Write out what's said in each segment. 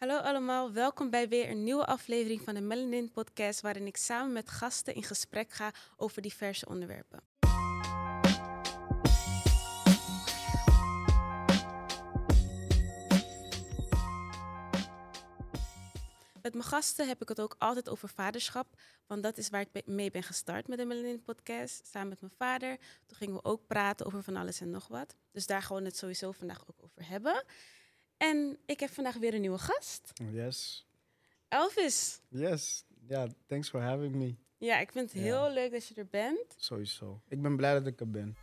Hallo allemaal, welkom bij weer een nieuwe aflevering van de Melanin Podcast, waarin ik samen met gasten in gesprek ga over diverse onderwerpen. Met mijn gasten heb ik het ook altijd over vaderschap, want dat is waar ik mee ben gestart met de Melanin Podcast, samen met mijn vader. Toen gingen we ook praten over van alles en nog wat. Dus daar gaan we het sowieso vandaag ook over hebben. En ik heb vandaag weer een nieuwe gast. Yes. Elvis. Yes. Ja, thanks for having me. Ja, ik vind het heel leuk dat je er bent. Sowieso. Ik ben blij dat ik er ben.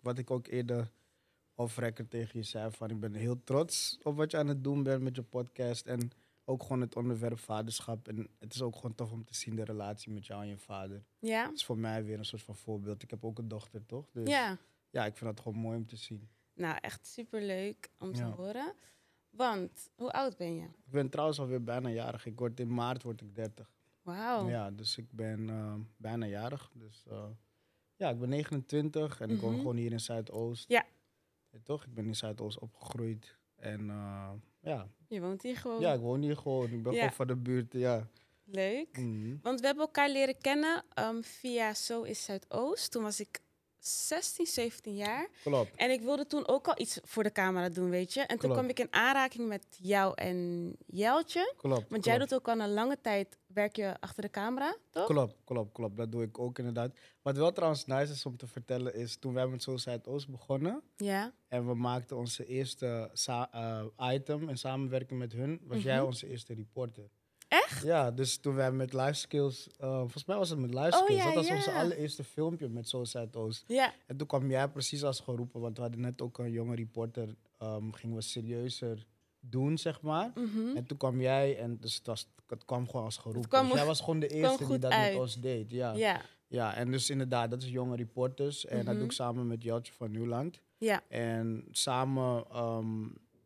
Wat ik ook eerder off record tegen je zei, van ik ben heel trots op wat je aan het doen bent met je podcast. En ook gewoon het onderwerp vaderschap. En het is ook gewoon tof om te zien de relatie met jou en je vader. Ja? Het is voor mij weer een soort van voorbeeld. Ik heb ook een dochter, toch? Dus Ja. ja ik vind het gewoon mooi om te zien. Nou, echt super leuk om te Ja. horen. Want, hoe oud ben je? Ik ben trouwens alweer bijna jarig. Ik word in maart word ik 30. Wauw. Ja, dus ik ben eh, bijna jarig. Dus eh, ja, ik ben 29 en ik woon Mhm. gewoon hier in Zuidoost. Ja. Ja, toch? Ik ben in Zuidoost opgegroeid. En eh, ja. Je woont hier gewoon. ja, ik woon hier gewoon. Ik ben Ja. gewoon van de buurt, ja. Leuk. Mhm. Want we hebben elkaar leren kennen ehm, via Zo is Zuidoost. Toen was ik 16, 17 jaar. Klopt. En ik wilde toen ook al iets voor de camera doen, weet je. En toen Klopt. kwam ik in aanraking met jou en Jeltje. Klopt. Want jij klopt. doet ook al een lange tijd, werk je achter de camera, toch? Klopt, klopt, klopt. Dat doe ik ook inderdaad. Wat wel trouwens nice is om te vertellen is, toen wij met Zo Zuidoost begonnen... Ja. en we maakten onze eerste eh, item in samenwerking met hun... was jij Mhm. onze eerste reporter. Echt? Ja, dus toen wij met Live Skills, eh, volgens mij was het met Live Skills, Oh, ja, dat was onze ja. allereerste filmpje met Zo Zuidoost. Ja. En toen kwam jij precies als geroepen, want we hadden net ook een jonge reporter, ehm, gingen we serieuzer doen, zeg maar. Mhm. En toen kwam jij en dus het, was, het kwam gewoon als geroepen. kwam- dus jij was gewoon de eerste die dat uit. met ons deed. Ja. Ja. ja, en dus inderdaad, dat is jonge reporters. En dat Mhm. doe ik samen met Jeltje van Nieuwland. Ja. En samen ehm,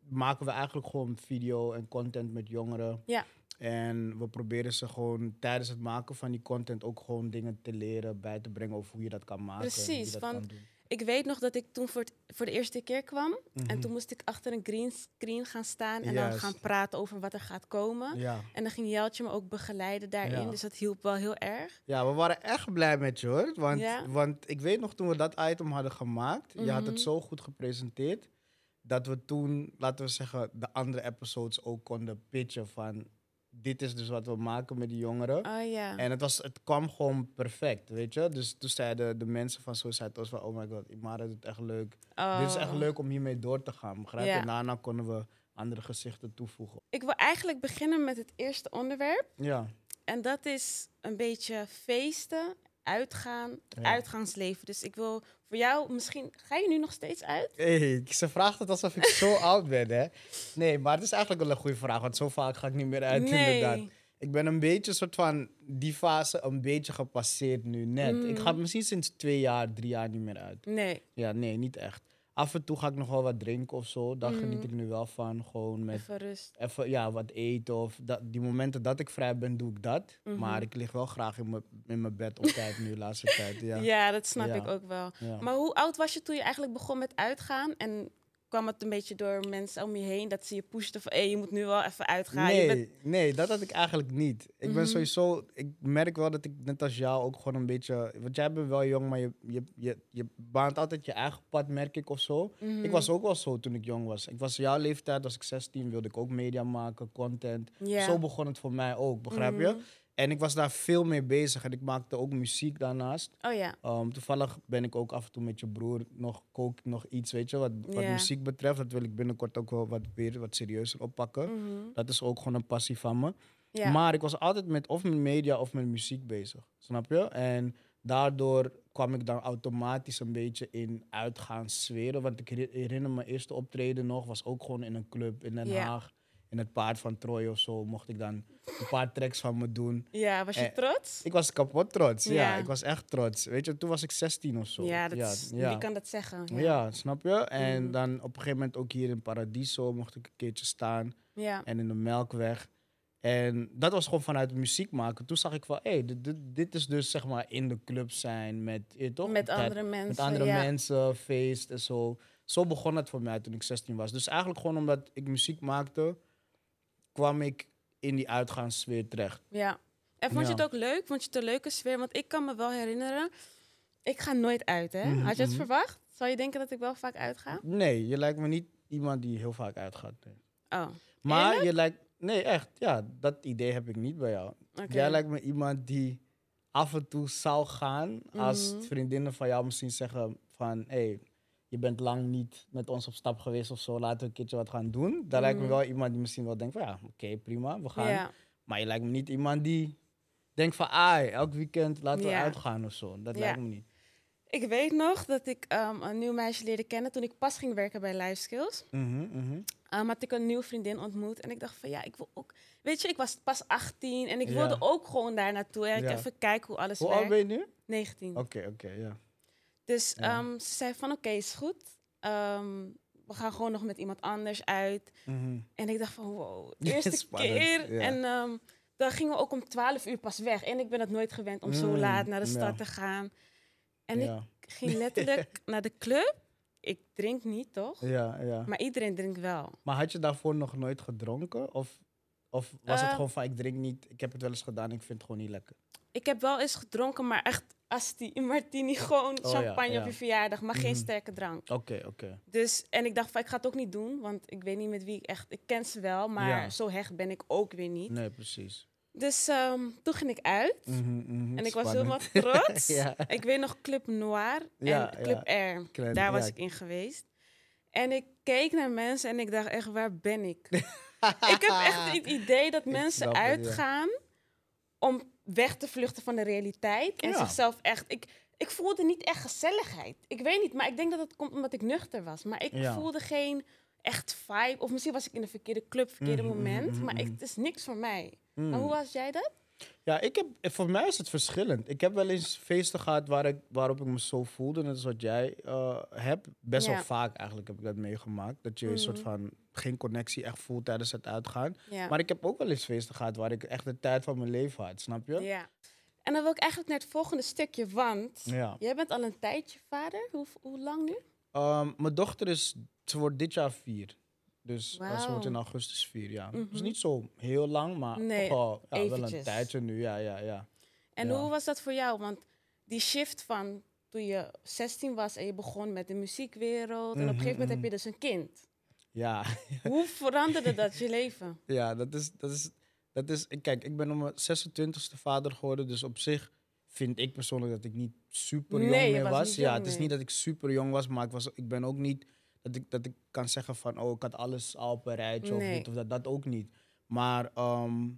maken we eigenlijk gewoon video en content met jongeren. Ja. En we proberen ze gewoon tijdens het maken van die content ook gewoon dingen te leren, bij te brengen over hoe je dat kan maken. Precies, dat want kan doen. Ik weet nog dat ik toen voor, het- voor de eerste keer kwam. En Mhm. toen moest ik achter een green screen gaan staan en dan gaan praten over wat er gaat komen. Ja. En dan ging Jeltje me ook begeleiden daarin. Ja. Dus dat hielp wel heel erg. ja, we waren echt blij met je hoor. Want, Ja. want ik weet nog toen we dat item hadden gemaakt, je had Mhm. het zo goed gepresenteerd, dat we toen, laten we zeggen, de andere episodes ook konden pitchen van, dit is dus wat we maken met die jongeren. Oh ja. En het, was, het kwam gewoon perfect, weet je. Dus toen zeiden de mensen van Suicide Toast van... Oh my god, Imara doet echt leuk. Dit is echt Oh. leuk om hiermee door te gaan, begrijp je? Ja. Daarna konden we andere gezichten toevoegen. Ik wil eigenlijk beginnen met het eerste onderwerp. Ja, En dat is een beetje feesten, uitgaan, het Ja. uitgaansleven. Dus ik wil voor jou misschien... Ga je nu nog steeds uit? hey, ze vraagt het alsof ik zo oud ben, hè? Nee, maar het is eigenlijk wel een goede vraag, want zo vaak ga ik niet meer uit, inderdaad. Ik ben een beetje soort van die fase een beetje gepasseerd nu net. Ik ga Mm. misschien sinds twee jaar, drie jaar niet meer uit. Nee, Ja, nee, niet echt. Af en toe ga ik nog wel wat drinken of zo. Daar Mm. geniet ik nu wel van. Gewoon met even rust. even ja, wat eten of dat, die momenten dat ik vrij ben, doe ik dat. Mhm. Maar ik lig wel graag in mijn in mijn bed op tijd nu de laatste tijd. Ja. Ja, dat snap Ja. ik ook wel. Ja. Maar hoe oud was je toen je eigenlijk begon met uitgaan? En kwam het een beetje door mensen om je heen dat ze je pushten van... hé, je moet nu wel even uitgaan. Nee, bent- nee, dat had ik eigenlijk niet. Ik ben Mhm. sowieso, ik merk wel dat ik net als jou ook gewoon een beetje, want jij bent wel jong, maar je, je, je, je baant altijd je eigen pad, merk ik of zo. Mhm. Ik was ook wel zo toen ik jong was. Ik was jouw leeftijd, als ik 16 wilde ik ook media maken, content. Zo begon het voor mij ook, begrijp je? En ik was daar veel mee bezig en ik maakte ook muziek daarnaast. Oh ja. Um, toevallig ben ik ook af en toe met je broer nog, kook nog iets, weet je, wat, wat Ja. muziek betreft. Dat wil ik binnenkort ook wel wat, weer wat serieuzer oppakken. Mhm. Dat is ook gewoon een passie van me. ja. Maar ik was altijd met of met media of met muziek bezig, snap je? En daardoor kwam ik dan automatisch een beetje in uitgaanssferen. Want ik heri- herinner me eerste optreden nog, was ook gewoon in een club in Den. Haag. In het Paard van Troy of zo mocht ik dan een paar tracks van me doen. ja, was je Eh, trots? Ik was kapot trots. Ja. Ja. ik was echt trots. Weet je, toen was ik 16 of zo. Ja, dat is, ja. wie kan dat zeggen? Ja. Ja. snap je? En Mhm. dan op een gegeven moment ook hier in Paradiso mocht ik een keertje staan. Ja. En in de Melkweg. En dat was gewoon vanuit muziek maken. Toen zag ik van, hé, dit, dit, dit is dus zeg maar in de club zijn met, toch? Met andere mensen. met andere ja. mensen, feest en zo. Zo begon het voor mij toen ik 16 was. Dus eigenlijk gewoon omdat ik muziek maakte, kwam ik in die uitgaanssfeer terecht. Ja. En vond je het ook leuk? Vond je het een leuke sfeer? Want ik kan me wel herinneren, ik ga nooit uit, hè? Mhm, Had je het mhm. verwacht? Zou je denken dat ik wel vaak uitga? Nee, je lijkt me niet iemand die heel vaak uitgaat. nee. Oh, Maar Eerlijk? je lijkt... Nee, echt. Ja, dat idee heb ik niet bij jou. Jij lijkt me iemand die af en toe zou gaan als Mhm. vriendinnen van jou misschien zeggen van... hé, hey, je bent lang niet met ons op stap geweest of zo, laten we een keertje wat gaan doen. Daar lijkt me Mhm. wel iemand die misschien wel denkt van ja, oké, prima, we gaan. Ja. Maar je lijkt me niet iemand die denkt van ah, elk weekend laten we Ja. uitgaan of zo. Dat Ja. lijkt me niet. Ik weet nog dat ik ehm, een nieuw meisje leerde kennen toen ik pas ging werken bij Life Skills. Mhm, mhm. Um, had ik een nieuwe vriendin ontmoet. En ik dacht van ja, ik wil ook. Weet je, ik was pas 18 en ik wilde ook gewoon daar naartoe. En ik even kijken hoe alles Hoe oud werkt. ben je nu? 19. Oké, oké, ja. Dus Ja. ehm, ze zei van oké, is goed. Ehm, we gaan gewoon nog met iemand anders uit. Mhm. En ik dacht van wow, eerste keer. ja. En ehm, dan gingen we ook om 12 uur pas weg. En ik ben het nooit gewend om zo Mm, laat naar de stad te gaan. En ik ging letterlijk naar de club. Ik drink niet, toch? Ja, ja. Maar iedereen drinkt wel. Maar had je daarvoor nog nooit gedronken? Of, of was het Eh, gewoon van ik drink niet, ik heb het wel eens gedaan, ik vind het gewoon niet lekker? Ik heb wel eens gedronken, maar echt asti, martini, gewoon Oh champagne ja. op je verjaardag, maar geen Mhm. sterke drank. Oké, oké. Dus, en ik dacht van, ik ga het ook niet doen, want ik weet niet met wie ik echt... Ik ken ze wel, maar Ja. zo hecht ben ik ook weer niet. Nee, precies. Dus ehm, toen ging ik uit Mhm, mhm, en ik was helemaal trots. Ik weet nog Club Noir en Club R. Daar was ik in geweest. En ik keek naar mensen en ik dacht echt, waar ben ik? ik heb echt het idee dat mensen snap het, ja. uitgaan om weg te vluchten van de realiteit. En Ja. zichzelf echt... Ik, ik voelde niet echt gezelligheid. Ik weet niet, maar ik denk dat het komt omdat ik nuchter was. Maar ik Ja. voelde geen echt vibe. Of misschien was ik in de verkeerde club, verkeerde Mhm, mhm, moment. mhm, maar ik, het is niks voor mij. Mm. Maar hoe was jij dat? Ja, ik heb, voor mij is het verschillend. Ik heb wel eens feesten gehad waar ik, waarop ik me zo voelde. Net als wat jij eh, hebt. Best Ja. wel vaak eigenlijk heb ik dat meegemaakt. Dat je een soort Mhm. van geen connectie echt voelt tijdens het uitgaan. Ja. Maar ik heb ook wel eens feesten gehad waar ik echt de tijd van mijn leven had. Snap je? ja. En dan wil ik eigenlijk naar het volgende stukje, want... Ja. Jij bent al een tijdje vader. Hoe, hoe lang nu? Ehm, mijn dochter is, ze wordt dit jaar vier. Dus eh, ze wordt in augustus vier, ja. Mhm. Dus niet zo heel lang, maar Nee, toch wel, ja, wel een tijdje nu. Ja, ja, ja. En Ja. hoe was dat voor jou? Want die shift van toen je 16 was en je begon met de muziekwereld. En op een gegeven moment heb Mhm, je dus een kind. Ja, Hoe veranderde dat je leven? ja dat, is, dat, is, dat is... Kijk, ik ben om mijn 26e vader geworden. Dus op zich vind ik persoonlijk dat ik niet super jong Nee, meer was ja, het is nee. niet dat ik super jong was, maar ik, was, ik ben ook niet... Dat ik, dat ik kan zeggen van, oh, ik had alles al op een rijtje of dit of dat. Dat ook niet. Maar ehm,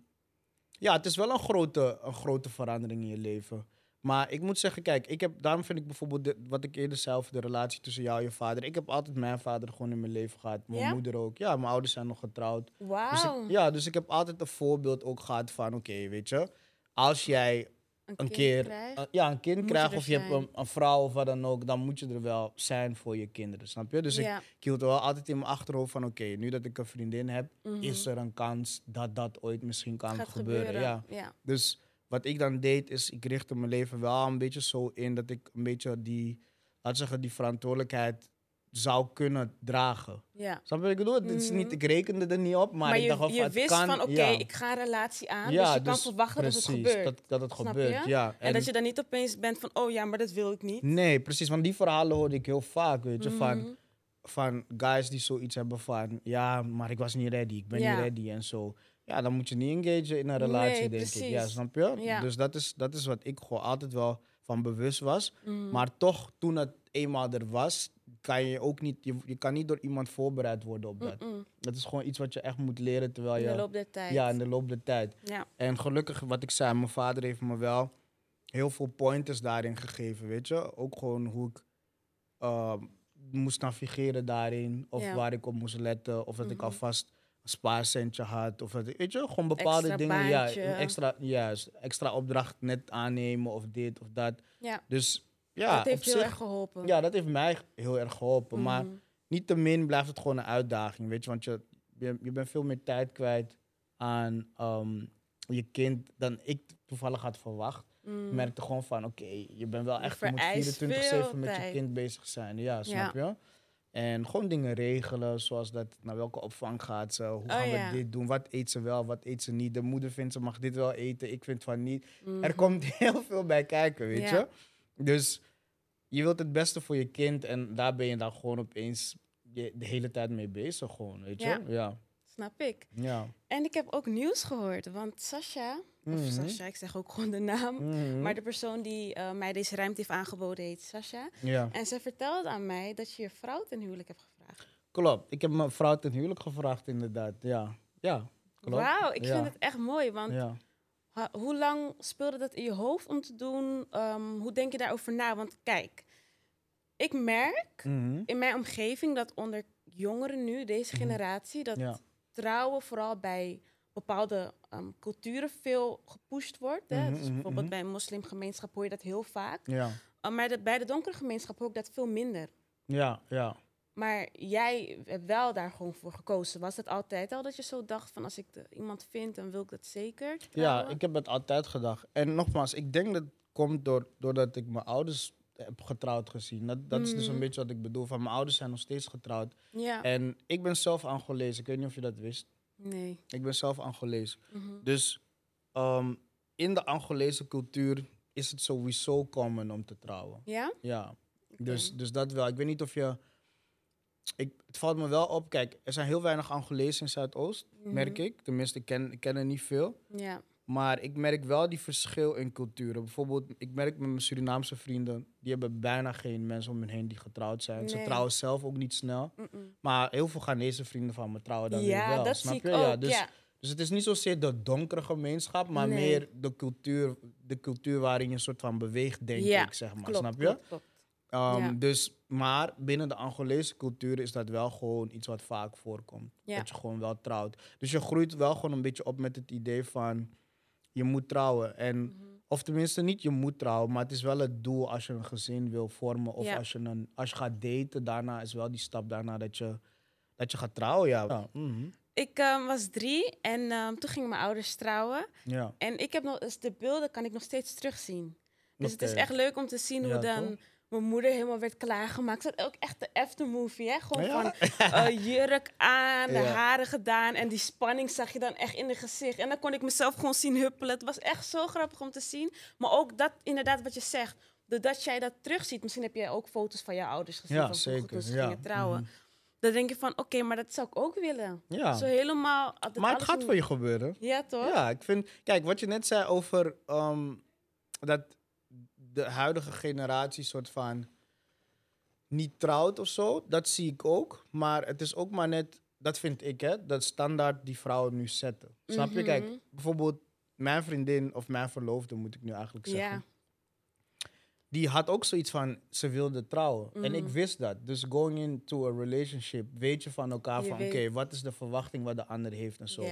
ja, het is wel een grote, een grote verandering in je leven. Maar ik moet zeggen, kijk, ik heb, daarom vind ik bijvoorbeeld de- wat ik eerder over de relatie tussen jou en je vader. Ik heb altijd mijn vader gewoon in mijn leven gehad. Mijn Ja? moeder ook. Ja, mijn ouders zijn nog getrouwd. Dus Wauw. ik, ja, dus ik heb altijd een voorbeeld ook gehad van, oké, weet je, als jij een kind keer krijgt. uh, ja, een kind krijgt er of je hebt een, een vrouw of wat dan ook, dan moet je er wel zijn voor je kinderen, snap je? Dus ik, ja. ik hield wel altijd in mijn achterhoofd van, oké, nu dat ik een vriendin heb, mhm. is er een kans dat dat ooit misschien kan Gaat gebeuren. gebeuren. Ja. ja. Dus wat ik dan deed, is ik richtte mijn leven wel een beetje zo in dat ik een beetje die, laat zeggen, die verantwoordelijkheid zou kunnen dragen. ja. Snap je wat ik bedoel? Het is niet, Mhm. ik rekende er niet op, maar, Maar, ik je, dacht je het wist kan, van, oké, ja. ik ga een relatie aan. Ja, dus je kan dus verwachten dat het precies, gebeurt. Dat, dat het Snap gebeurt, je? ja. en, dat je dan niet opeens bent van, oh ja, maar dat wil ik niet. Nee, precies. Want die verhalen hoorde ik heel vaak, weet je. Van, Mhm. van guys die zoiets hebben van... Ja, maar ik was niet ready. Ik ben Ja. niet ready en zo. Ja, dan moet je niet engagen in een relatie, Nee, denk ik. Ja, snap je? Ja. Dus dat is, dat is wat ik gewoon altijd wel van bewust was. Mhm. Maar toch, toen het eenmaal er was... Kan je ook niet... Je, je kan niet door iemand voorbereid worden op dat. Dat is gewoon iets wat je echt moet leren terwijl In je... de loop der tijd. Ja, in de loop der tijd. Ja. En gelukkig, wat ik zei, mijn vader heeft me wel heel veel pointers daarin gegeven, weet je. Ook gewoon hoe ik eh, moest navigeren daarin, of Ja. waar ik op moest letten, of dat ik Mhm. alvast een spaarcentje had, of dat, weet je, gewoon bepaalde Extra dingen. Ja, baantje. extra, juist, extra opdracht net aannemen, of dit of dat. ja, Dus ja, dat heeft heel zich, erg geholpen. ja, dat heeft mij heel erg geholpen. Maar Mhm. niettemin blijft het gewoon een uitdaging, weet je. Want je, je, je bent veel meer tijd kwijt aan ehm, je kind dan ik toevallig had verwacht. Mm. Ik merkte gewoon van, oké, je bent wel echt, je moet vereist 24-7 veel met je kind bezig zijn. Ja, snap je? En gewoon dingen regelen, zoals dat naar welke opvang gaat ze, hoe Oh, gaan ja. we dit doen, wat eet ze wel, wat eet ze niet. De moeder vindt ze mag dit wel eten, ik vind van niet. Er Mhm. komt heel veel bij kijken, weet Ja. je? Dus je wilt het beste voor je kind en daar ben je dan gewoon opeens de hele tijd mee bezig, gewoon, weet je? Ja. Ja. Snap ik. Ja. En ik heb ook nieuws gehoord, want Sasha, of Mhm. Sasha, ik zeg ook gewoon de naam, Mhm. maar de persoon die eh, mij deze ruimte heeft aangeboden heet Sasha. ja. En ze vertelde aan mij dat je je vrouw ten huwelijk hebt gevraagd. Klopt. Ik heb mijn vrouw ten huwelijk gevraagd, inderdaad. Ja. Ja. Klopt. Wauw, ik Ja. vind het echt mooi, want Ja. Ha- hoe lang speelde dat in je hoofd om te doen? Ehm, hoe denk je daarover na? Want kijk, ik merk Mhm. in mijn omgeving dat onder jongeren nu, deze Mhm. generatie, dat Ja. trouwen vooral bij bepaalde ehm, culturen veel gepusht wordt. Hè? Mhm, dus bijvoorbeeld bij een moslimgemeenschap hoor je dat heel vaak. Ja. Uh, maar bij de donkere gemeenschap hoor ik dat veel minder. Ja. Ja. Maar jij hebt wel daar gewoon voor gekozen. Was het altijd al dat je zo dacht van als ik de- iemand vind, dan wil ik dat zeker? Ja, ik heb het altijd gedacht. En nogmaals, ik denk dat het komt door, doordat ik mijn ouders heb getrouwd gezien. Dat, dat is dus een Mhm. beetje wat ik bedoel. Van mijn ouders zijn nog steeds getrouwd. Ja. En ik ben zelf Angolees. Ik weet niet of je dat wist. Nee. Ik ben zelf Angolees. Mhm. Dus ehm, in de Angolese cultuur is het sowieso common om te trouwen. Ja? Ja, dus, dus dat wel. Ik weet niet of je... Ik, het valt me wel op. Kijk, er zijn heel weinig Angolezen in Zuidoost, merk Mhm. ik. Tenminste, ik ken, ik ken er niet veel. Ja. Maar ik merk wel die verschil in culturen. Bijvoorbeeld, ik merk met mijn Surinaamse vrienden... die hebben bijna geen mensen om hen heen die getrouwd zijn. Ze trouwen zelf ook niet snel. Mm-mm. Maar heel veel Ghanese vrienden van me trouwen dan weer Ja, wel. dat snap zie je? ik ook. Ja, dus, ja. dus het is niet zozeer de donkere gemeenschap... maar Nee. meer de cultuur, de cultuur waarin je een soort van beweegt, denk Ja, ik, zeg maar. Klopt, snap je? klopt, klopt. Ehm, Ja. Dus, maar binnen de Angolese cultuur is dat wel gewoon iets wat vaak voorkomt. Ja. Dat je gewoon wel trouwt. Dus je groeit wel gewoon een beetje op met het idee van je moet trouwen. En, Mhm. of tenminste niet je moet trouwen, maar het is wel het doel als je een gezin wil vormen. Of Ja. als, je een, als je gaat daten, daarna is wel die stap daarna dat je, dat je gaat trouwen. Ja, ja. mhm. Ik ehm, was drie en ehm, toen gingen mijn ouders trouwen. ja. En ik heb nog, dus de beelden kan ik nog steeds terugzien. Dus het is echt leuk om te zien hoe dan toch? Mijn moeder helemaal werd klaargemaakt. Was ook echt de aftermovie, hè? Gewoon Ja? van eh, jurk aan, de Ja. haren gedaan. En die spanning zag je dan echt in de gezicht. En dan kon ik mezelf gewoon zien huppelen. Het was echt zo grappig om te zien. Maar ook dat, inderdaad, wat je zegt. Doordat jij dat terugziet, misschien heb jij ook foto's van jouw ouders gezien. Ja, van zeker. Toen ze ja. gingen trouwen. mhm. Dan denk je van, oké, maar dat zou ik ook willen. Ja. Zo helemaal... dat Maar het gaat voor je gebeuren. Ja, toch? Ja, ik vind. Kijk, wat je net zei over ehm, dat de huidige generatie soort van niet trouwt of zo, dat zie ik ook. Maar het is ook maar net, dat vind ik, hè, dat standaard die vrouwen nu zetten. Snap je? Kijk, Mhm. bijvoorbeeld mijn vriendin of mijn verloofde, moet ik nu eigenlijk zeggen. Die had ook zoiets van, ze wilde trouwen. En ik Mhm. wist dat. Dus going into a relationship, weet je van elkaar Je van, oké, wat is de verwachting wat de ander heeft en zo.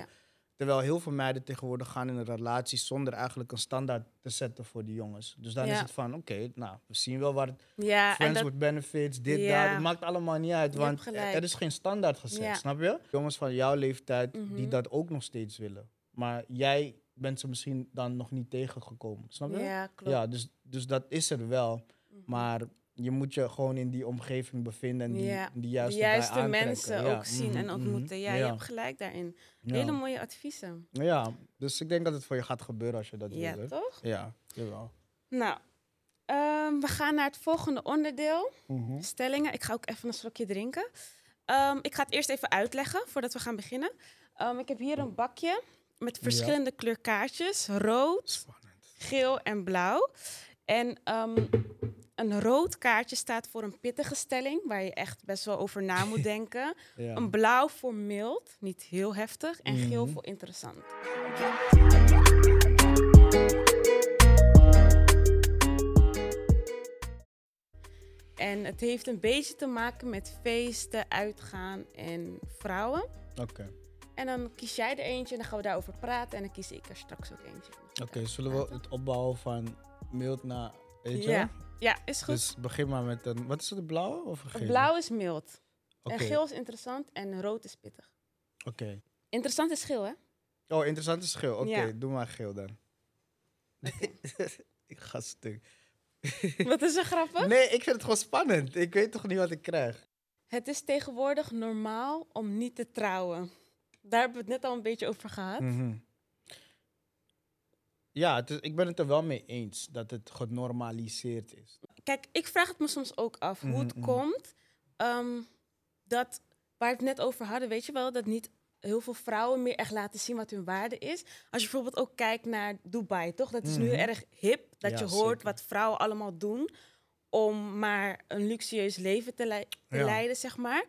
Terwijl heel veel meiden tegenwoordig gaan in een relatie zonder eigenlijk een standaard te zetten voor die jongens. Dus dan is het van, oké, nou, we zien wel waar het Ja, en friends dat, with benefits, dit, Ja. dat. Het maakt allemaal niet uit, want er is geen standaard gezet, Ja. snap je? Jongens van jouw leeftijd die Mhm. dat ook nog steeds willen. Maar jij bent ze misschien dan nog niet tegengekomen, snap je? ja, klopt. Ja, dus, dus dat is er wel. Mhm. Maar je moet je gewoon in die omgeving bevinden en die, Ja, die de juiste, juiste bij aantrekken. mensen Ja, ook zien mhm, en mhm. ontmoeten. Ja, je ja. hebt gelijk daarin. Ja. Hele mooie adviezen. Ja, dus ik denk dat het voor je gaat gebeuren als je dat Ja, wil. hè? toch? Ja, jawel. Nou, ehm, we gaan naar het volgende onderdeel. Mhm. Stellingen. Ik ga ook even een slokje drinken. Ehm, ik ga het eerst even uitleggen voordat we gaan beginnen. Ehm, ik heb hier een bakje met verschillende kleurkaartjes. Rood, Spannend. geel en blauw. En een rood kaartje staat voor een pittige stelling, waar je echt best wel over na moet denken. Ja. Een blauw voor mild, niet heel heftig. En geel Mhm. voor interessant. En het heeft een beetje te maken met feesten, uitgaan en vrouwen. Oké, En dan kies jij er eentje en dan gaan we daarover praten. En dan kies ik er straks ook eentje. Oké, zullen we het opbouwen van mild naar... Je? Ja, ja, is goed. Dus begin maar met een... Wat is het, de blauwe of een gele? Blauw is mild. Oké, En geel is interessant en rood is pittig. oké. Interessant is geel, hè? Oh, interessante schil. Oké, Ja. doe maar geel dan. ik ga stuk. Wat is er grappig? Nee, ik vind het gewoon spannend. Ik weet toch niet wat ik krijg. Het is tegenwoordig normaal om niet te trouwen. Daar hebben we het net al een beetje over gehad. Mhm. Ja, het is, ik ben het er wel mee eens dat het genormaliseerd is. Kijk, ik vraag het me soms ook af hoe het Mhm, mhm. komt ehm, dat, waar we het net over hadden, weet je wel, dat niet heel veel vrouwen meer echt laten zien wat hun waarde is. Als je bijvoorbeeld ook kijkt naar Dubai, toch? Dat is nu Mhm. heel erg hip, dat Ja, je hoort zeker. wat vrouwen allemaal doen om maar een luxueus leven te, lei- te Ja. leiden, zeg maar.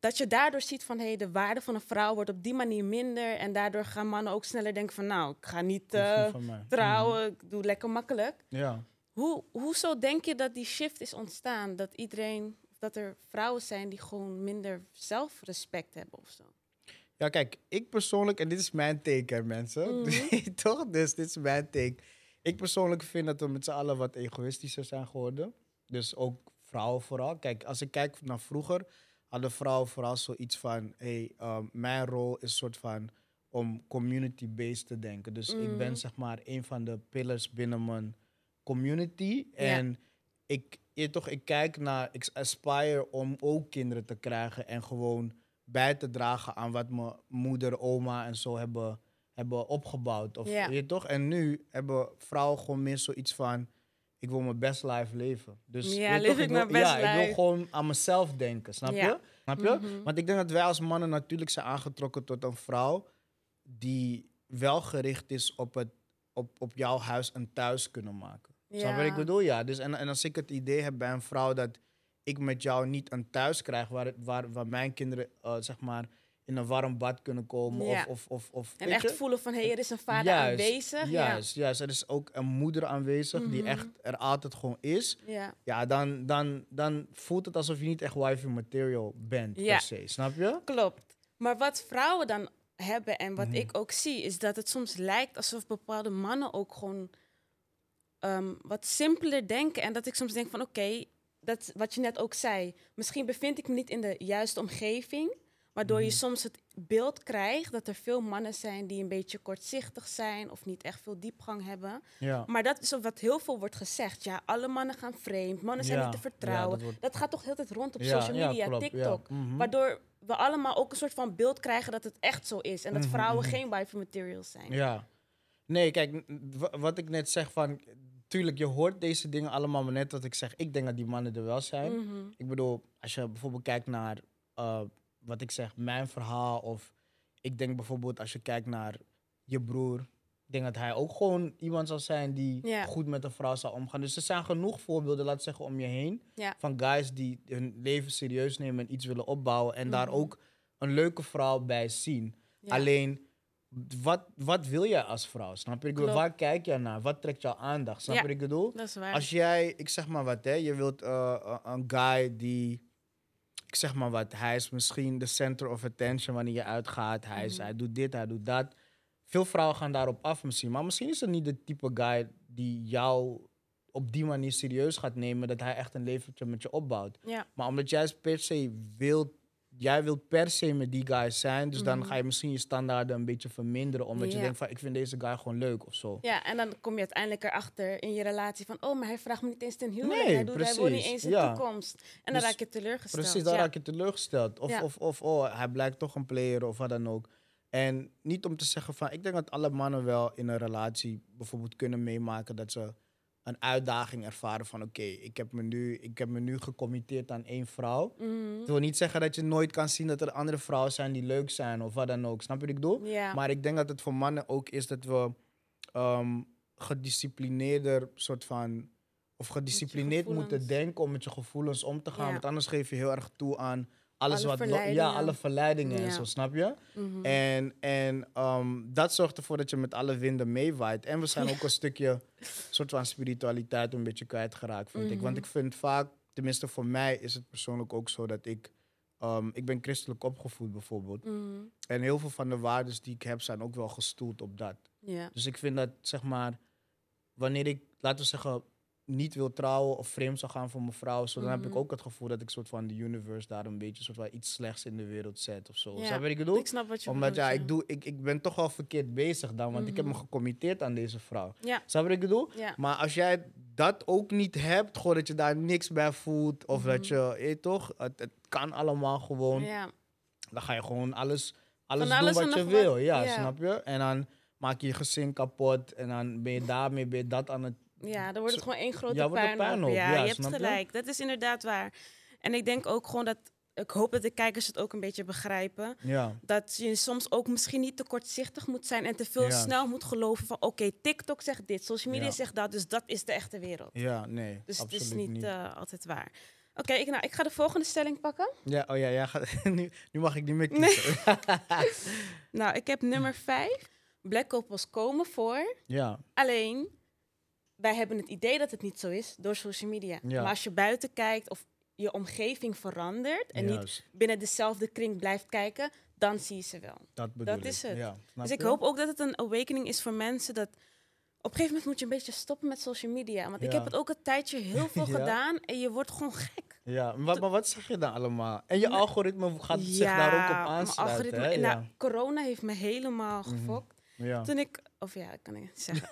Dat je daardoor ziet van, hé, hey, de waarde van een vrouw wordt op die manier minder. En daardoor gaan mannen ook sneller denken van, nou, ik ga niet eh, trouwen, ik doe lekker makkelijk. Mhm. Ja. Hoe, hoezo denk je dat die shift is ontstaan? Dat iedereen, dat er vrouwen zijn die gewoon minder zelfrespect hebben of zo? Ja, kijk, ik persoonlijk, en dit is mijn take, hè, mensen. Mhm. Toch? Dus dit is mijn take. Ik persoonlijk vind dat we met z'n allen wat egoïstischer zijn geworden. Dus ook vrouwen vooral. Kijk, als ik kijk naar vroeger, hadden vrouwen vooral zoiets van: hey, ehm, mijn rol is een soort van om community-based te denken. Dus ik ben Mhm. zeg maar een van de pillars binnen mijn community. Ja. En ik, je toch, ik kijk naar, ik aspire om ook kinderen te krijgen en gewoon bij te dragen aan wat mijn moeder, oma en zo hebben, hebben opgebouwd. Of, Ja. je toch? En nu hebben vrouwen gewoon meer zoiets van, ik wil mijn best life leven. Dus Ja, je leef toch, ik wil, mijn best ja, ik wil life. gewoon aan mezelf denken, snap Ja. je? Snap je? Mhm. Want ik denk dat wij als mannen natuurlijk zijn aangetrokken tot een vrouw die wel gericht is op, het, op, op jouw huis een thuis kunnen maken. Snap je wat ik bedoel? Ja. Dus en, en als ik het idee heb bij een vrouw dat ik met jou niet een thuis krijg waar, waar, waar mijn kinderen eh, zeg maar in een warm bad kunnen komen Ja. of, of, of, of En echt je? voelen van, hé, hey, er is een vader Juist, aanwezig. Juist, juist. Er is ook een moeder aanwezig die Mhm. echt er altijd gewoon is. Ja. ja. Ja, dan, dan, dan voelt het alsof je niet echt wifey material bent Ja. per se. Snap je? Klopt. Maar wat vrouwen dan hebben en wat Mhm. ik ook zie, is dat het soms lijkt alsof bepaalde mannen ook gewoon ehm, wat simpeler denken. En dat ik soms denk van oké, dat wat je net ook zei. Misschien bevind ik me niet in de juiste omgeving. Waardoor je Mhm. soms het beeld krijgt dat er veel mannen zijn die een beetje kortzichtig zijn of niet echt veel diepgang hebben. Ja. Maar dat is wat heel veel wordt gezegd. Ja, alle mannen gaan vreemd, mannen zijn Ja, niet te ja, vertrouwen. dat wordt- dat gaat toch heel tijd rond op social media. TikTok. Mhm. Waardoor we allemaal ook een soort van beeld krijgen dat het echt zo is. En dat Mhm, vrouwen geen wife materials zijn. Ja. Nee, kijk, wat ik net zeg van... Tuurlijk, je hoort deze dingen allemaal, maar net wat ik zeg, ik denk dat die mannen er wel zijn. Ik bedoel, als je bijvoorbeeld kijkt naar eh, wat ik zeg, mijn verhaal. Of ik denk bijvoorbeeld als je kijkt naar je broer. Ik denk dat hij ook gewoon iemand zal zijn die goed met een vrouw zal omgaan. Dus er zijn genoeg voorbeelden, laat zeggen, om je heen. Van guys die hun leven serieus nemen en iets willen opbouwen. En daar Mhm. ook een leuke vrouw bij zien. Alleen, wat, wat wil jij als vrouw? Snap je? Ik bedoel, Klopt. waar kijk jij naar? Wat trekt jouw aandacht? Snap je ik bedoel? Als jij, ik zeg maar wat, hè, je wilt eh, een guy die, ik zeg maar wat, hij is misschien de center of attention wanneer je uitgaat. Hij, is, Mhm. hij doet dit, hij doet dat. Veel vrouwen gaan daarop af misschien. Maar misschien is het niet de type guy die jou op die manier serieus gaat nemen. Dat hij echt een leventje met je opbouwt. ja. Maar omdat jij per se wilt, jij wilt per se met die guy zijn. Dus dan Mhm. ga je misschien je standaarden een beetje verminderen. Omdat je denkt van, ik vind deze guy gewoon leuk of zo. ja, en dan kom je uiteindelijk erachter in je relatie van... oh, maar hij vraagt me niet eens ten huwelijk. Nee, hij, doet, hij wil niet eens een Ja. toekomst. En dan Dus raak je teleurgesteld. Precies, daar ja. raak je teleurgesteld. Of, Ja. of, of oh, hij blijkt toch een player of wat dan ook. En niet om te zeggen van, ik denk dat alle mannen wel in een relatie bijvoorbeeld kunnen meemaken dat ze een uitdaging ervaren van, oké, ik heb me nu, ik heb me nu gecommitteerd aan één vrouw. Het wil niet zeggen dat je nooit kan zien dat er andere vrouwen zijn die leuk zijn of wat dan ook. Snap je wat ik bedoel? Maar ik denk dat het voor mannen ook is dat we ehm, gedisciplineerder soort van. Of gedisciplineerd moeten denken om met je gevoelens om te gaan. Want anders geef je heel erg toe aan alles Alle wat. Ja, alle verleidingen en zo, snap je? Mhm. En, en ehm, dat zorgt ervoor dat je met alle winden meewaait. En we zijn ook een stukje soort van spiritualiteit een beetje kwijtgeraakt, vind ik. Want Mhm. ik vind vaak, tenminste voor mij is het persoonlijk ook zo dat ik... ehm, ik ben christelijk opgevoed bijvoorbeeld. Mhm. En heel veel van de waarden die ik heb zijn ook wel gestoeld op dat. Dus ik vind dat, zeg maar, wanneer ik, laten we zeggen, niet wil trouwen of vreemd zou gaan voor mijn vrouw, zo, dan heb ik Mhm. ook het gevoel dat ik soort van de universe daar een beetje soort van iets slechts in de wereld zet of zo. Ja, Snap wat ik bedoel? Ik snap wat je Omdat bedoelt, ja, ik, doe, ik, ik ben toch wel verkeerd bezig dan, want ik heb me Mhm. gecommitteerd aan deze vrouw. Ja. Snap wat ik bedoel? Ja. Maar als jij dat ook niet hebt, gewoon dat je daar niks bij voelt, of dat Mhm. je, je toch, het, het kan allemaal gewoon, Ja. dan ga je gewoon alles, alles, doen en wat je wat, wil. Ja, ja. snap je? En dan maak je je gezin kapot en dan ben je daarmee ben je dat aan het. Ja, dan wordt het gewoon één grote Ja, puinhoop. Ja, ja, je hebt je? gelijk. Dat is inderdaad waar. En ik denk ook gewoon dat... Ik hoop dat de kijkers het ook een beetje begrijpen. Ja, Dat je soms ook misschien niet te kortzichtig moet zijn... en te veel Ja. snel moet geloven van... oké, TikTok zegt dit, social media Ja. zegt dat... dus dat is de echte wereld. ja, nee, Dus het is niet, niet. eh, altijd waar. Oké, ik, nou, ik ga de volgende stelling pakken. Ja, oh ja, ja gaat, nu, nu mag ik niet meer Nee. kiezen. Nou, ik heb nummer vijf. Black couples komen voor. ja, Alleen, wij hebben het idee dat het niet zo is door social media. Ja. Maar als je buiten kijkt of je omgeving verandert en niet binnen dezelfde kring blijft kijken, dan zie je ze wel. dat bedoel dat is het. Ja, dus ik hoop ook dat het een awakening is voor mensen dat op een gegeven moment moet je een beetje stoppen met social media. Want ik heb het ook een tijdje heel veel Ja. gedaan en je wordt gewoon gek. Ja, maar, wat- maar wat zeg je dan allemaal? En je Nou, algoritme gaat zich daar ook op aansluiten. algoritme- hè? nou, Ja. corona heeft me helemaal Mhm. gefokt. Ja. Toen ik, of ja, dat kan ik niet zeggen.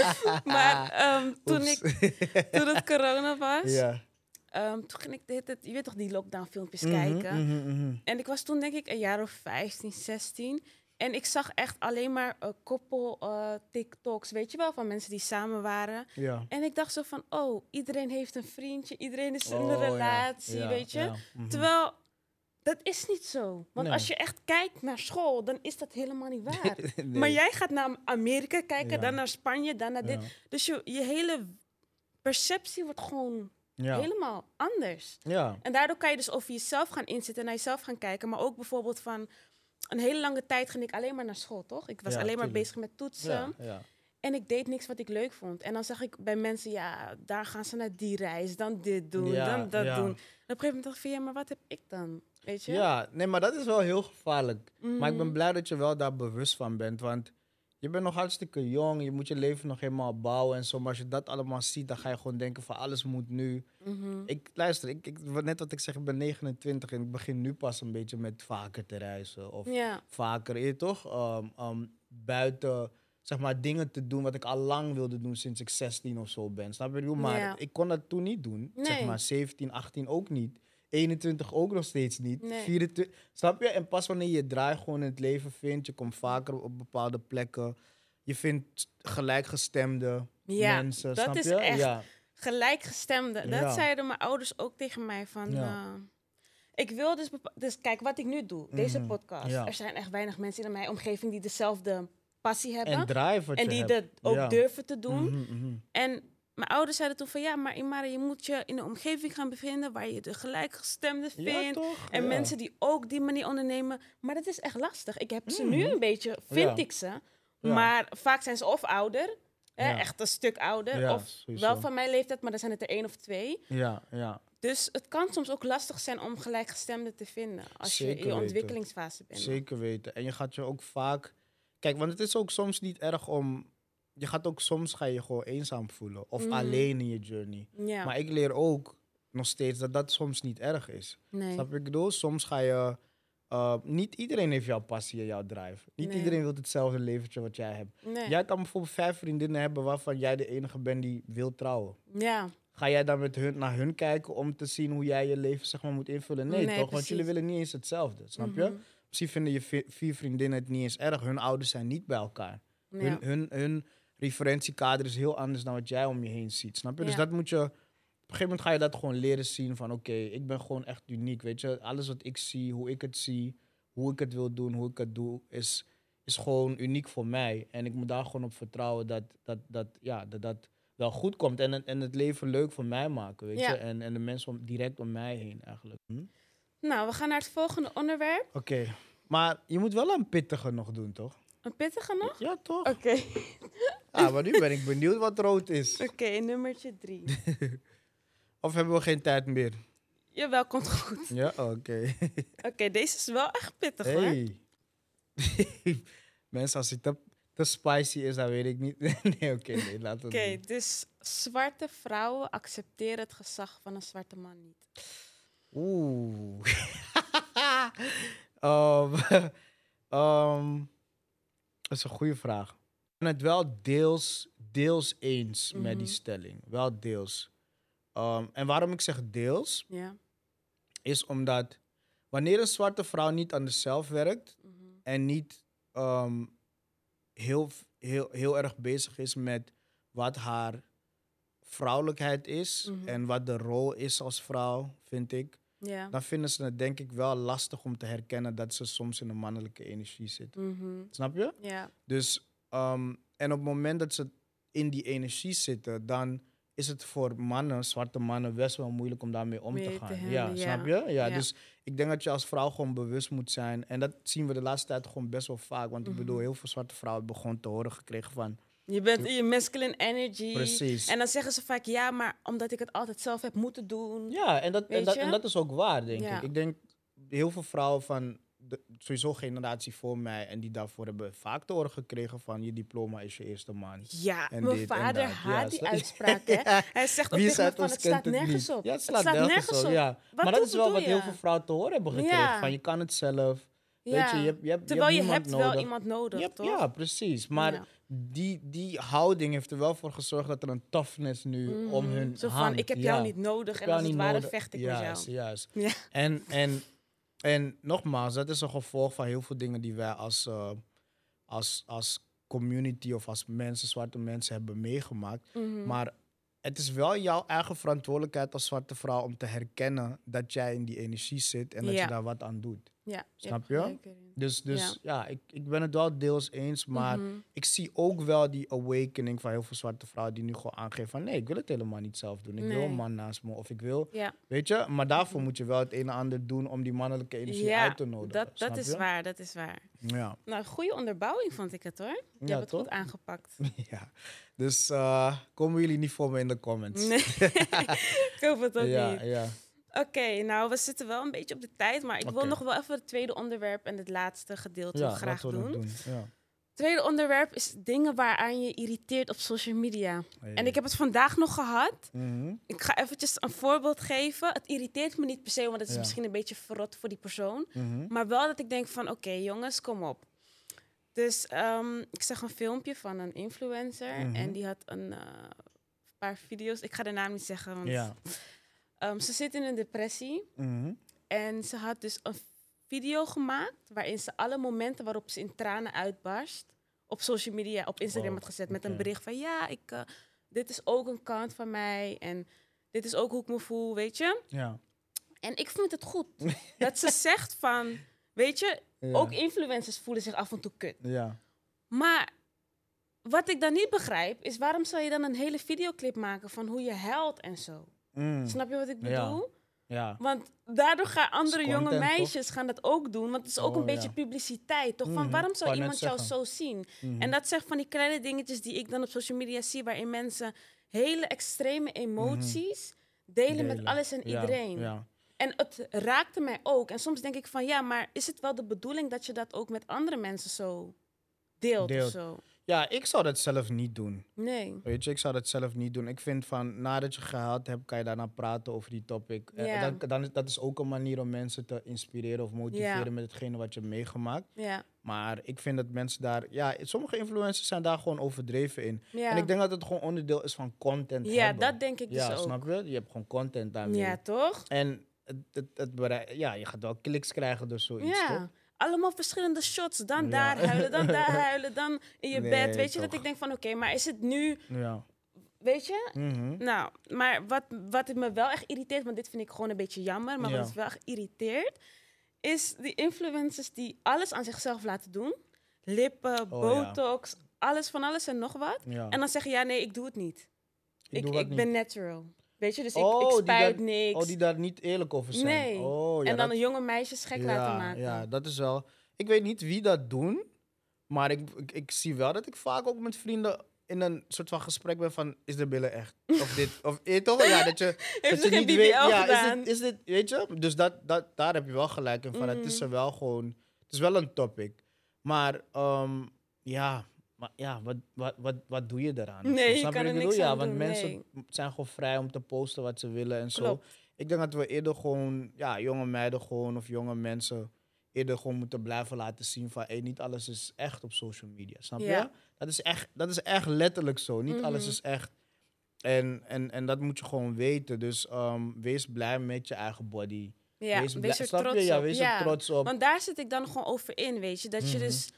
maar ehm, toen, Oeps. ik, toen het corona was, ja. ehm, toen ging ik de hele je weet toch, die lockdown filmpjes Mhm, kijken. mhm, mhm. En ik was toen denk ik een jaar of 15, 16. En ik zag echt alleen maar een koppel eh, TikToks, weet je wel, van mensen die samen waren. Ja. En ik dacht zo van, oh, iedereen heeft een vriendje, iedereen is in Oh, een ja, relatie, ja, weet je. Terwijl, dat is niet zo. Want Nee. als je echt kijkt naar school, dan is dat helemaal niet waar. Nee. Maar jij gaat naar Amerika kijken, Ja. dan naar Spanje, dan naar dit. Ja. Dus je, je hele perceptie wordt gewoon Ja. helemaal anders. Ja. En daardoor kan je dus over jezelf gaan inzitten, naar jezelf gaan kijken. Maar ook bijvoorbeeld van een hele lange tijd ging ik alleen maar naar school, toch? Ik was alleen maar tuurlijk. bezig met toetsen. En ik deed niks wat ik leuk vond. En dan zag ik bij mensen, ja, daar gaan ze naar die reis, dan dit doen, Ja, dan dat ja. doen. En op een gegeven moment dacht ik van, ja, maar wat heb ik dan? Weet je? Ja, nee, maar dat is wel heel gevaarlijk. Maar ik ben Mhm. blij dat je wel daar bewust van bent. Want je bent nog hartstikke jong. Je moet je leven nog helemaal bouwen en zo. Maar als je dat allemaal ziet, dan ga je gewoon denken van alles moet nu. Mhm. Ik luister, ik, ik, net wat ik zeg, ik ben 29 en ik begin nu pas een beetje met vaker te reizen. Of Ja, vaker, je toch? Ehm, ehm, buiten, zeg maar, dingen te doen wat ik al lang wilde doen sinds ik 16 of zo ben. Snap je? Maar Ja. ik kon dat toen niet doen. Zeg maar 17, 18 ook niet. 21 ook nog steeds niet. Nee. 24, snap je? En pas wanneer je draai gewoon in het leven vindt, je komt vaker op bepaalde plekken. Je vindt gelijkgestemde Ja, mensen, dat snap is je? echt Ja, gelijkgestemde. Dat Ja. zeiden mijn ouders ook tegen mij van... Eh, ik wil dus... Dus kijk, wat ik nu doe, deze Mhm. podcast. Er zijn echt weinig mensen in mijn omgeving die dezelfde passie hebben. en drive die dat ook Ja. durven te doen. Mhm, mhm. En mijn ouders zeiden toen van... Ja, maar Imara, je moet je in een omgeving gaan bevinden... waar je de gelijkgestemde Ja, vindt. toch? en Ja. mensen die ook die manier ondernemen. Maar dat is echt lastig. Ik heb ze nu Mhm. een beetje, vind Ja. ik ze. Ja. Maar vaak zijn ze of ouder... Hè, Ja. echt een stuk ouder. Ja, of sowieso. wel van mijn leeftijd, maar dan zijn het er één of twee. Ja, ja. Dus het kan soms ook lastig zijn om gelijkgestemden te vinden als je in je weten. ontwikkelingsfase bent. Zeker weten. En je gaat je ook vaak. Kijk, want het is ook soms niet erg om. Je gaat ook soms ga je gewoon eenzaam voelen. Of Mhm. alleen in je journey. Ja, Maar ik leer ook nog steeds dat dat soms niet erg is. nee. Snap je ik bedoel? Soms ga je. uh, niet iedereen heeft jouw passie en jouw drive. Niet Nee. iedereen wil hetzelfde leventje wat jij hebt. nee. Jij kan bijvoorbeeld vijf vriendinnen hebben waarvan jij de enige bent die wil trouwen. Ja, Ga jij dan met hun, naar hun kijken om te zien hoe jij je leven zeg maar, moet invullen? Nee, Nee, toch? Want jullie willen niet eens hetzelfde. Snap je? Misschien vinden je vi- vier vriendinnen het niet eens erg. Hun ouders zijn niet bij elkaar. Ja. Hun, hun, hun referentiekader is heel anders dan wat jij om je heen ziet. Snap je? Dus dat moet je. Op een gegeven moment ga je dat gewoon leren zien van oké, ik ben gewoon echt uniek. Weet je, alles wat ik zie, hoe ik het zie, hoe ik het wil doen, hoe ik het doe, is, is gewoon uniek voor mij. En ik moet daar gewoon op vertrouwen dat dat, dat, ja, dat, dat wel goed komt. En, het- en het leven leuk voor mij maken, weet Ja. je. En, en de mensen om, direct om mij heen eigenlijk. Hm? Nou, we gaan naar het volgende onderwerp. Oké, maar je moet wel een pittige nog doen, toch? Een pittige nog? Ja, toch? Oké, Ah, maar nu ben ik benieuwd wat rood is. oké, nummertje drie. Of hebben we geen tijd meer? Jawel, komt goed. Ja, oké. Oké, deze is wel echt pittig hoor. Hey. Mensen, als het te, te spicy is, dan weet ik niet. nee, oké, nee, laten we Oké, dus Zwarte vrouwen accepteren het gezag van een zwarte man niet. Oeh. Ehm, ehm, dat is een goede vraag. Ik ben het wel deels, deels eens met die Mhm. stelling. Wel deels. Ehm, en waarom ik zeg deels, is omdat wanneer een zwarte vrouw niet aan zichzelf werkt Mhm. en niet heel, heel, heel erg bezig is met wat haar vrouwelijkheid is Mhm. en wat de rol is als vrouw, vind ik Ja. dan vinden ze het denk ik wel lastig om te herkennen dat ze soms in een mannelijke energie zitten. Mhm. Snap je? Ja. Dus, ehm, en op het moment dat ze in die energie zitten, dan is het voor mannen, zwarte mannen, best wel moeilijk om daarmee om Mee te gaan. ja, ja. snap je? Ja, Ja. dus ik denk dat je als vrouw gewoon bewust moet zijn. En dat zien we de laatste tijd gewoon best wel vaak. Want ik bedoel, Mhm. heel veel zwarte vrouwen hebben gewoon te horen gekregen van... Je bent in je masculine energy. Precies. En dan zeggen ze vaak, ja, maar omdat ik het altijd zelf heb moeten doen. Ja, en dat, en dat, en dat is ook waar, denk Ja. ik. Ik denk heel veel vrouwen van de sowieso generatie voor mij en die daarvoor hebben vaak te horen gekregen van je diploma is je eerste man. Ja, En mijn dit vader haat Ja, die uitspraak, hè. Hij zegt ook Wie tegen van, het staat nergens op. Ja, het slaat, nergens, op. Ja. Wat maar dat is wel wat heel veel vrouwen te horen hebben gekregen. Van je kan het zelf. Weet je, je hebt, je hebt, Terwijl je je hebt hebt wel iemand nodig, toch? Ja, precies. Maar. Die, die houding heeft er wel voor gezorgd dat er een toughness nu om Mhm. hun Zo van, ik heb Ja. jou niet nodig Ik en als het niet ware nodig. vecht ik juist, met jou. Juist, Ja. En, en, en nogmaals, dat is een gevolg van heel veel dingen die wij als, eh, als, als community of als mensen, zwarte mensen hebben meegemaakt. Mhm. Maar het is wel jouw eigen verantwoordelijkheid als zwarte vrouw om te herkennen dat jij in die energie zit en dat Ja. je daar wat aan doet. Ja, Snap je? gelijk. Dus, dus Ja. ja, ik, ik ben het wel deels eens, maar Mhm. ik zie ook wel die awakening van heel veel zwarte vrouwen die nu gewoon aangeven van nee, ik wil het helemaal niet zelf doen. Ik wil een man naast me of ik wil, Ja, weet je, maar daarvoor moet je wel het een en ander doen om die mannelijke energie ja uit te nodigen. dat, dat is je? waar, dat is waar. Ja. Nou, goede onderbouwing vond ik het hoor. Je hebt het toch? goed aangepakt. ja. Dus eh, komen jullie niet voor me in de comments. Nee, ik hoop het ook ja, niet. ja. Oké, nou, we zitten wel een beetje op de tijd, maar ik wil nog wel even het tweede onderwerp en het laatste gedeelte ja graag doen. doen. Ja. Tweede onderwerp is dingen waaraan je irriteert op social media. En ik heb het vandaag nog gehad. Mhm. Ik ga eventjes een voorbeeld geven. Het irriteert me niet per se, want het is Ja. misschien een beetje verrot voor die persoon. Mhm. Maar wel dat ik denk van, oké jongens, kom op. Dus ehm, ik zag een filmpje van een influencer Mhm. en die had een eh, paar video's. Ik ga de naam niet zeggen, want Ehm, ze zit in een depressie. Mhm. En ze had dus een video gemaakt waarin ze alle momenten waarop ze in tranen uitbarst op social media, op Instagram Wow, had gezet met een bericht van ja, ik, eh, dit is ook een kant van mij en dit is ook hoe ik me voel, weet je. Ja. En ik vind het goed dat ze zegt van, weet je, Ja. ook influencers voelen zich af en toe kut. Ja. Maar wat ik dan niet begrijp is waarom zou je dan een hele videoclip maken van hoe je huilt en zo. Mm. Snap je wat ik bedoel? Ja. Want daardoor gaan andere jonge toch? meisjes gaan dat ook doen. Want het is ook Oh, een beetje ja. publiciteit, toch? Van Mhm, waarom zou iemand jou zo zien? Mhm. En dat zijn van die kleine dingetjes die ik dan op social media zie, waarin mensen hele extreme emoties delen, met alles en iedereen. Ja. En het raakte mij ook. En soms denk ik van ja, maar is het wel de bedoeling dat je dat ook met andere mensen zo deelt, Deelt. of zo? Ja, ik zou dat zelf niet doen. Nee. Weet je, ik zou dat zelf niet doen. Ik vind van nadat je gehaald hebt, kan je daarna praten over die topic. Eh, Ja. dan, dan is, dat is ook een manier om mensen te inspireren of motiveren Ja. met hetgene wat je hebt meegemaakt. Ja. Maar ik vind dat mensen daar, ja, sommige influencers zijn daar gewoon overdreven in. Ja, En ik denk dat het gewoon onderdeel is van content. ja hebben. dat denk ik dus ja, ook. snap je? Je hebt gewoon content daarmee. Ja, toch? En het, het, het ja, je gaat wel kliks krijgen door zoiets, Ja. toch? Allemaal verschillende shots. Dan Ja. daar huilen, dan daar huilen, dan in je Nee, bed. Weet je, dat ik denk van oké, maar is het nu, Ja. weet je? Mhm. Nou, maar wat, wat me wel echt irriteert, want dit vind ik gewoon een beetje jammer, maar Ja. wat me wel irriteert, is die influencers die alles aan zichzelf laten doen. Lippen, Oh, botox, alles van alles en nog wat. En dan zeggen, ja nee, ik doe het niet. Ik Ik, ik ben natural. Weet je, dus ik, Oh, ik spuit daar- niks. Oh, die daar niet eerlijk over zijn. Nee. Oh, ja, en dan dat- een jonge meisjes gek laten maken. Ja, dat is wel. Ik weet niet wie dat doen, maar ik, ik, ik zie wel dat ik vaak ook met vrienden in een soort van gesprek ben van is de billen echt of dit of eh, toch ja dat je dat je niet BBL weet ja gedaan? is dit, is dit weet je dus dat, dat daar heb je wel gelijk in van het is Mhm. er wel gewoon het is wel een topic maar ehm, ja maar ja, wat, wat, wat, wat doe je eraan? Nee, je Snap kan er ik niks bedoel? Ja, aan want doen, mensen nee. zijn gewoon vrij om te posten wat ze willen en zo. Ik denk dat we eerder gewoon, ja, jonge meiden gewoon of jonge mensen eerder gewoon moeten blijven laten zien van, hey, niet alles is echt op social media, snap Ja. je? Dat is, echt, dat is echt letterlijk zo. Niet alles Mhm. is echt. En, en, en dat moet je gewoon weten. Dus ehm, wees blij met je eigen body. Ja, wees, wees, er trots je? Ja, op. wees ja. er trots op. Want daar zit ik dan gewoon over in, weet je. Dat je Mhm. dus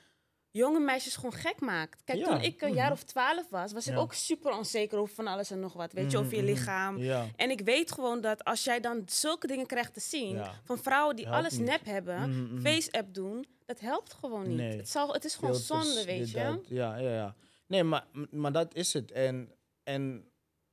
jonge meisjes gewoon gek maakt. Kijk, Ja, toen ik een jaar of twaalf was, was ik Ja. ook super onzeker over van alles en nog wat. Weet je, over je Mhm, mhm. lichaam. Ja. En ik weet gewoon dat als jij dan zulke dingen krijgt te zien... Van vrouwen die Helpt alles niet. nep hebben, Mhm, mhm. face-app doen... dat helpt gewoon niet. Nee. Het, zal, het is gewoon filters, zonde, weet je. dat. Ja, ja, ja. Nee, maar, maar dat is het. En, en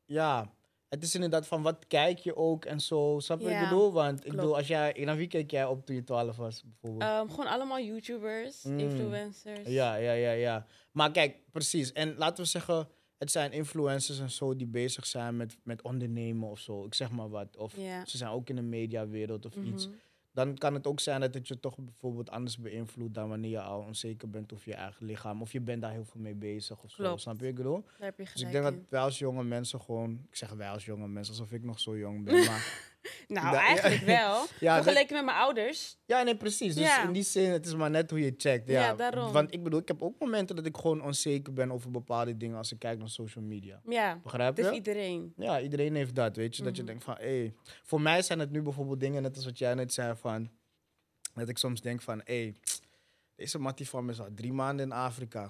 ja, het is inderdaad van wat kijk je ook en zo. Snap je wat Ja, ik bedoel? Want ik klopt. bedoel, als jij, naar wie keek jij op toen je 12 was, bijvoorbeeld? Ehm, gewoon allemaal YouTubers, Mm. influencers. ja, ja, ja, ja. Maar kijk, precies. En laten we zeggen, het zijn influencers en zo die bezig zijn met, met ondernemen of zo. Ik zeg maar wat. Of ze zijn ook in de mediawereld of iets. Dan kan het ook zijn dat het je toch bijvoorbeeld anders beïnvloedt dan wanneer je al onzeker bent over je eigen lichaam. Of je bent daar heel veel mee bezig of zo. Snap je ik bedoel? Daar heb je Dus ik denk dat wij als jonge mensen gewoon... Ik zeg wij als jonge mensen, alsof ik nog zo jong ben. Maar Nou, eigenlijk wel. Ja, Vergeleken met mijn ouders. ja, nee, precies. Dus Ja. in die zin, het is maar net hoe je checkt. Ja, Ja, daarom. Want ik bedoel, ik heb ook momenten dat ik gewoon onzeker ben over bepaalde dingen als ik kijk naar social media. Ja, Begrijp is je? iedereen. Ja, iedereen heeft dat, weet je. Dat je Mhm. denkt van, hé... voor mij zijn het nu bijvoorbeeld dingen, net als wat jij net zei, van... Dat ik soms denk van, hé... deze mattie van me is al drie maanden in Afrika.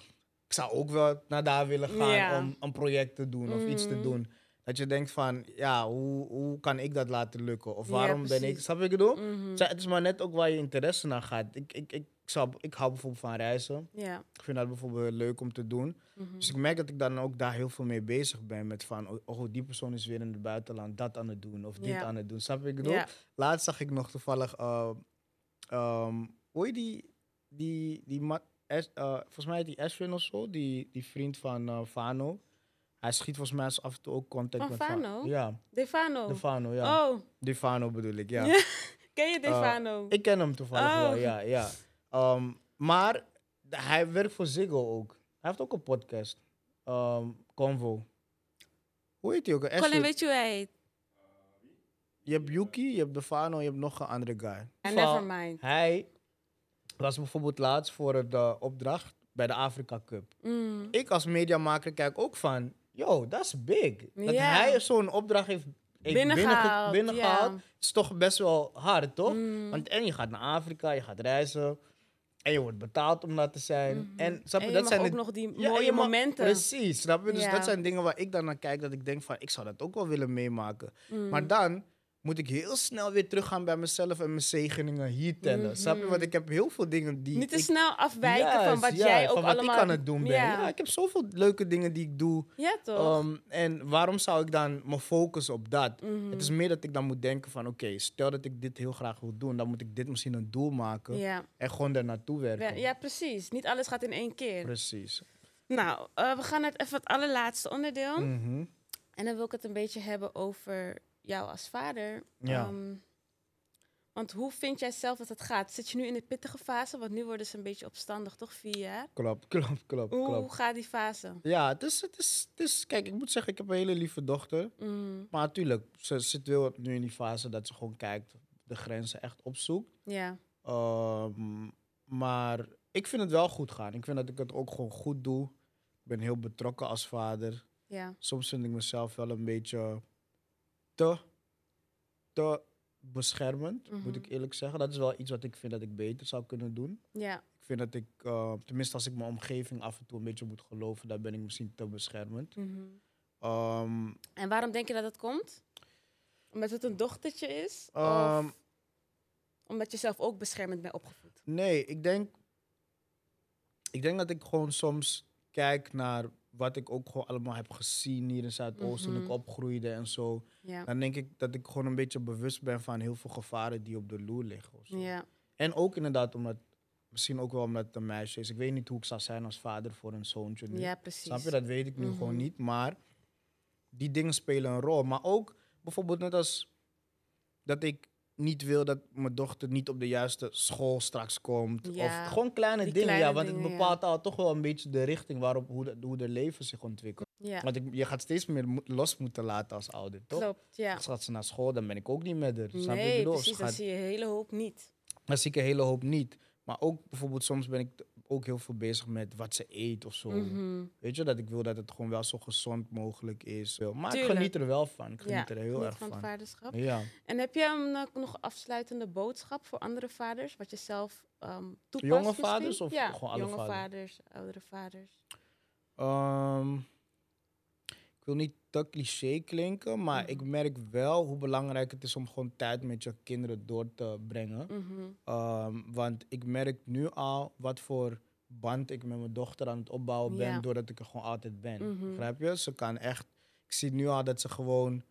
Ik zou ook wel naar daar willen gaan Ja. om een project te doen of iets te Mhm. doen. Dat je denkt van, ja, hoe, hoe kan ik dat laten lukken? Of Ja, waarom ben ik... Snap je wat ik bedoel? Mhm. Het is maar net ook waar je interesse naar gaat. Ik, ik, ik, zou, ik hou bijvoorbeeld van reizen. Ja. Ik vind dat bijvoorbeeld leuk om te doen. mhm. Dus ik merk dat ik dan ook daar heel veel mee bezig ben. Met van, oh, oh, die persoon is weer in het buitenland dat aan het doen. Of dit aan het doen. Snap je wat ik bedoel? Laatst zag ik nog toevallig... ehm, hoe heet die... die, die Ash- eh, volgens mij die Ashwin of zo. Die, die vriend van eh Fano. Hij schiet volgens mij af en toe ook contact Van met Fa- Fano? Ja, Defano. de Fano, ja. Oh, Die Fano bedoel ik, ja. Ken je Defano? Ik ken hem toevallig Oh. wel, ja. ja. Ehm, maar hij werkt voor Ziggo ook. Hij heeft ook een podcast. Ehm, Convo. Hoe heet hij ook? Colin, weet je hoe hij heet? Je hebt Yuki, je hebt Defano, je hebt nog een andere guy. Never mind. Hij was bijvoorbeeld laatst voor de opdracht bij de Afrika Cup. Mm. Ik als mediamaker kijk ook van, yo, dat is big. Dat Ja. hij zo'n opdracht heeft, heeft Binnengehaald, binnenge- binnengehaald, ja. is toch best wel hard, toch? Mm. Want en je gaat naar Afrika, je gaat reizen. En je wordt betaald om dat te zijn. Mhm. En snap je, En je dat mag zijn ook de- nog die Ja, en mooie je mag- momenten. Precies, snap je? Dus Ja. dat zijn dingen waar ik dan naar kijk, dat ik denk van, ik zou dat ook wel willen meemaken. Mm. Maar dan moet ik heel snel weer teruggaan bij mezelf en mijn zegeningen hier tellen. Snap je? Mhm. Want ik heb heel veel dingen die Niet te ik snel afwijken van wat ja, jij ook van wat allemaal... ik aan het doen ben. Ja. Ja, ik heb zoveel leuke dingen die ik doe. Ja, toch? Ehm, en waarom zou ik dan me focussen op dat? Mhm. Het is meer dat ik dan moet denken van... oké, stel dat ik dit heel graag wil doen... dan moet ik dit misschien een doel maken... ja. en gewoon daar naartoe werken. Ja, precies. Niet alles gaat in één keer. Precies. Nou, eh, we gaan naar het, even het allerlaatste onderdeel. Mhm. En dan wil ik het een beetje hebben over jou als vader. Ja. Ehm, want hoe vind jij zelf dat het gaat? Zit je nu in de pittige fase? Want nu worden ze een beetje opstandig, toch? Vier jaar. Klopt, klopt, klopt, Hoe, gaat die fase? Ja, het is, het, is, het is... Kijk, ik moet zeggen, ik heb een hele lieve dochter. Mm, Maar natuurlijk, ze zit wel nu in die fase dat ze gewoon kijkt... de grenzen echt opzoekt. ja. Ehm, maar ik vind het wel goed gaan. Ik vind dat ik het ook gewoon goed doe. Ik ben heel betrokken als vader. Ja. Soms vind ik mezelf wel een beetje te, te beschermend, moet Mhm. ik eerlijk zeggen. Dat is wel iets wat ik vind dat ik beter zou kunnen doen. Ja. Ik vind dat ik, eh, tenminste als ik mijn omgeving af en toe een beetje moet geloven, dan ben ik misschien te beschermend. Mhm. Ehm, En waarom denk je dat dat komt? Omdat het een dochtertje is? Ehm, of omdat je zelf ook beschermend bent opgevoed? nee, ik denk, ik denk dat ik gewoon soms kijk naar wat ik ook gewoon allemaal heb gezien hier in Zuidoosten toen ik Mhm. opgroeide en zo. Ja. Dan denk ik dat ik gewoon een beetje bewust ben van heel veel gevaren die op de loer liggen. of zo. Ja. En ook inderdaad omdat, misschien ook wel omdat het een meisje is. Ik weet niet hoe ik zou zijn als vader voor een zoontje nu. ja, precies. Snap je? Dat weet ik nu Mhm. gewoon niet. Maar die dingen spelen een rol. Maar ook bijvoorbeeld net als dat ik niet wil dat mijn dochter niet op de juiste school straks komt. Ja, Of gewoon kleine die dingen, kleine ja. Want dingen, het ja. bepaalt al toch wel een beetje de richting waarop hoe de, hoe de leven zich ontwikkelt. Ja, Want ik, je gaat steeds meer mo- los moeten laten als ouder, toch? klopt. Ja. Als gaat ze naar school, dan ben ik ook niet met haar. Snap je wat ik Nee, precies. Ze Dan gaat- zie je een hele hoop niet. dan zie ik een hele hoop niet. Maar ook bijvoorbeeld soms ben ik ook heel veel bezig met wat ze eet of zo. Mhm. Weet je, dat ik wil dat het gewoon wel zo gezond mogelijk is. Maar ik geniet er wel van. Ik geniet Ja, er heel erg van vaderschap. Ja. En heb je een, eh, nog afsluitende boodschap voor andere vaders? Wat je zelf ehm toepast Jonge misschien? vaders of ja, gewoon alle jonge vaders? vaders, oudere vaders. Ehm, ik wil niet te cliché klinken, maar Mhm. ik merk wel hoe belangrijk het is om gewoon tijd met je kinderen door te brengen. Mhm. Ehm, want ik merk nu al wat voor band ik met mijn dochter aan het opbouwen ben, doordat ik er gewoon altijd ben. Mhm. Begrijp je? Ze kan echt. Ik zie nu al dat ze gewoon.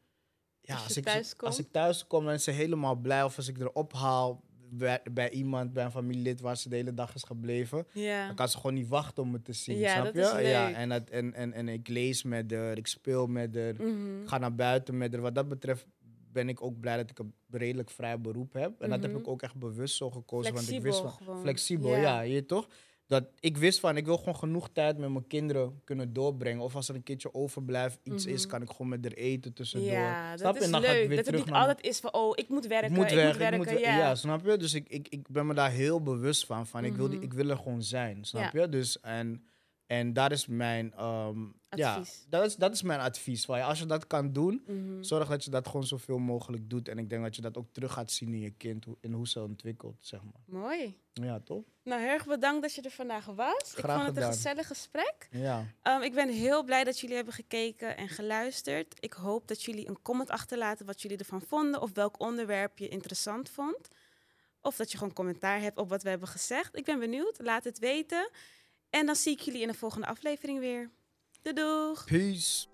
Ja, Als ik, thuis als ik thuis kom, dan is ze helemaal blij. Of als ik er ophaal bij, bij iemand, bij een familielid waar ze de hele dag is gebleven. Dan kan ze gewoon niet wachten om me te zien. Ja, snap dat je? is Ja, en, dat, en, en, en ik lees met haar, ik speel met haar, Mhm. ga naar buiten met haar. Wat dat betreft ben ik ook blij dat ik een redelijk vrij beroep heb. En dat heb Mhm. ik ook echt bewust zo gekozen. want ik Flexibel wist gewoon. Flexibel, Ja. ja. je toch? Dat ik wist van, ik wil gewoon genoeg tijd met mijn kinderen kunnen doorbrengen. Of als er een keertje overblijft, iets is, Mhm. kan ik gewoon met haar eten tussendoor. Ja, Snap dat je? is En dan leuk. weer Dat het niet altijd is van, oh, ik moet werken, ik moet weg, werken. ik moet ja. ja. snap je? Dus ik, ik, ik ben me daar heel bewust van. van ik, wil die, Mhm. ik wil er gewoon zijn, snap Ja. je? Dus, en, en dat is mijn... ehm, ja, Advies. dat is, dat is mijn advies. Van, als je dat kan doen, Mhm. zorg dat je dat gewoon zoveel mogelijk doet. En ik denk dat je dat ook terug gaat zien in je kind, hoe- in hoe ze ontwikkelt, zeg maar. Mooi. Ja, toch? Nou, heel erg bedankt dat je er vandaag was. ik Graag vond het een gezellig gesprek. Ja. Ehm, ik ben heel blij dat jullie hebben gekeken en geluisterd. Ik hoop dat jullie een comment achterlaten wat jullie ervan vonden of welk onderwerp je interessant vond. Of dat je gewoon commentaar hebt op wat we hebben gezegd. Ik ben benieuwd. Laat het weten. En dan zie ik jullie in de volgende aflevering weer. Doei doeg! Peace.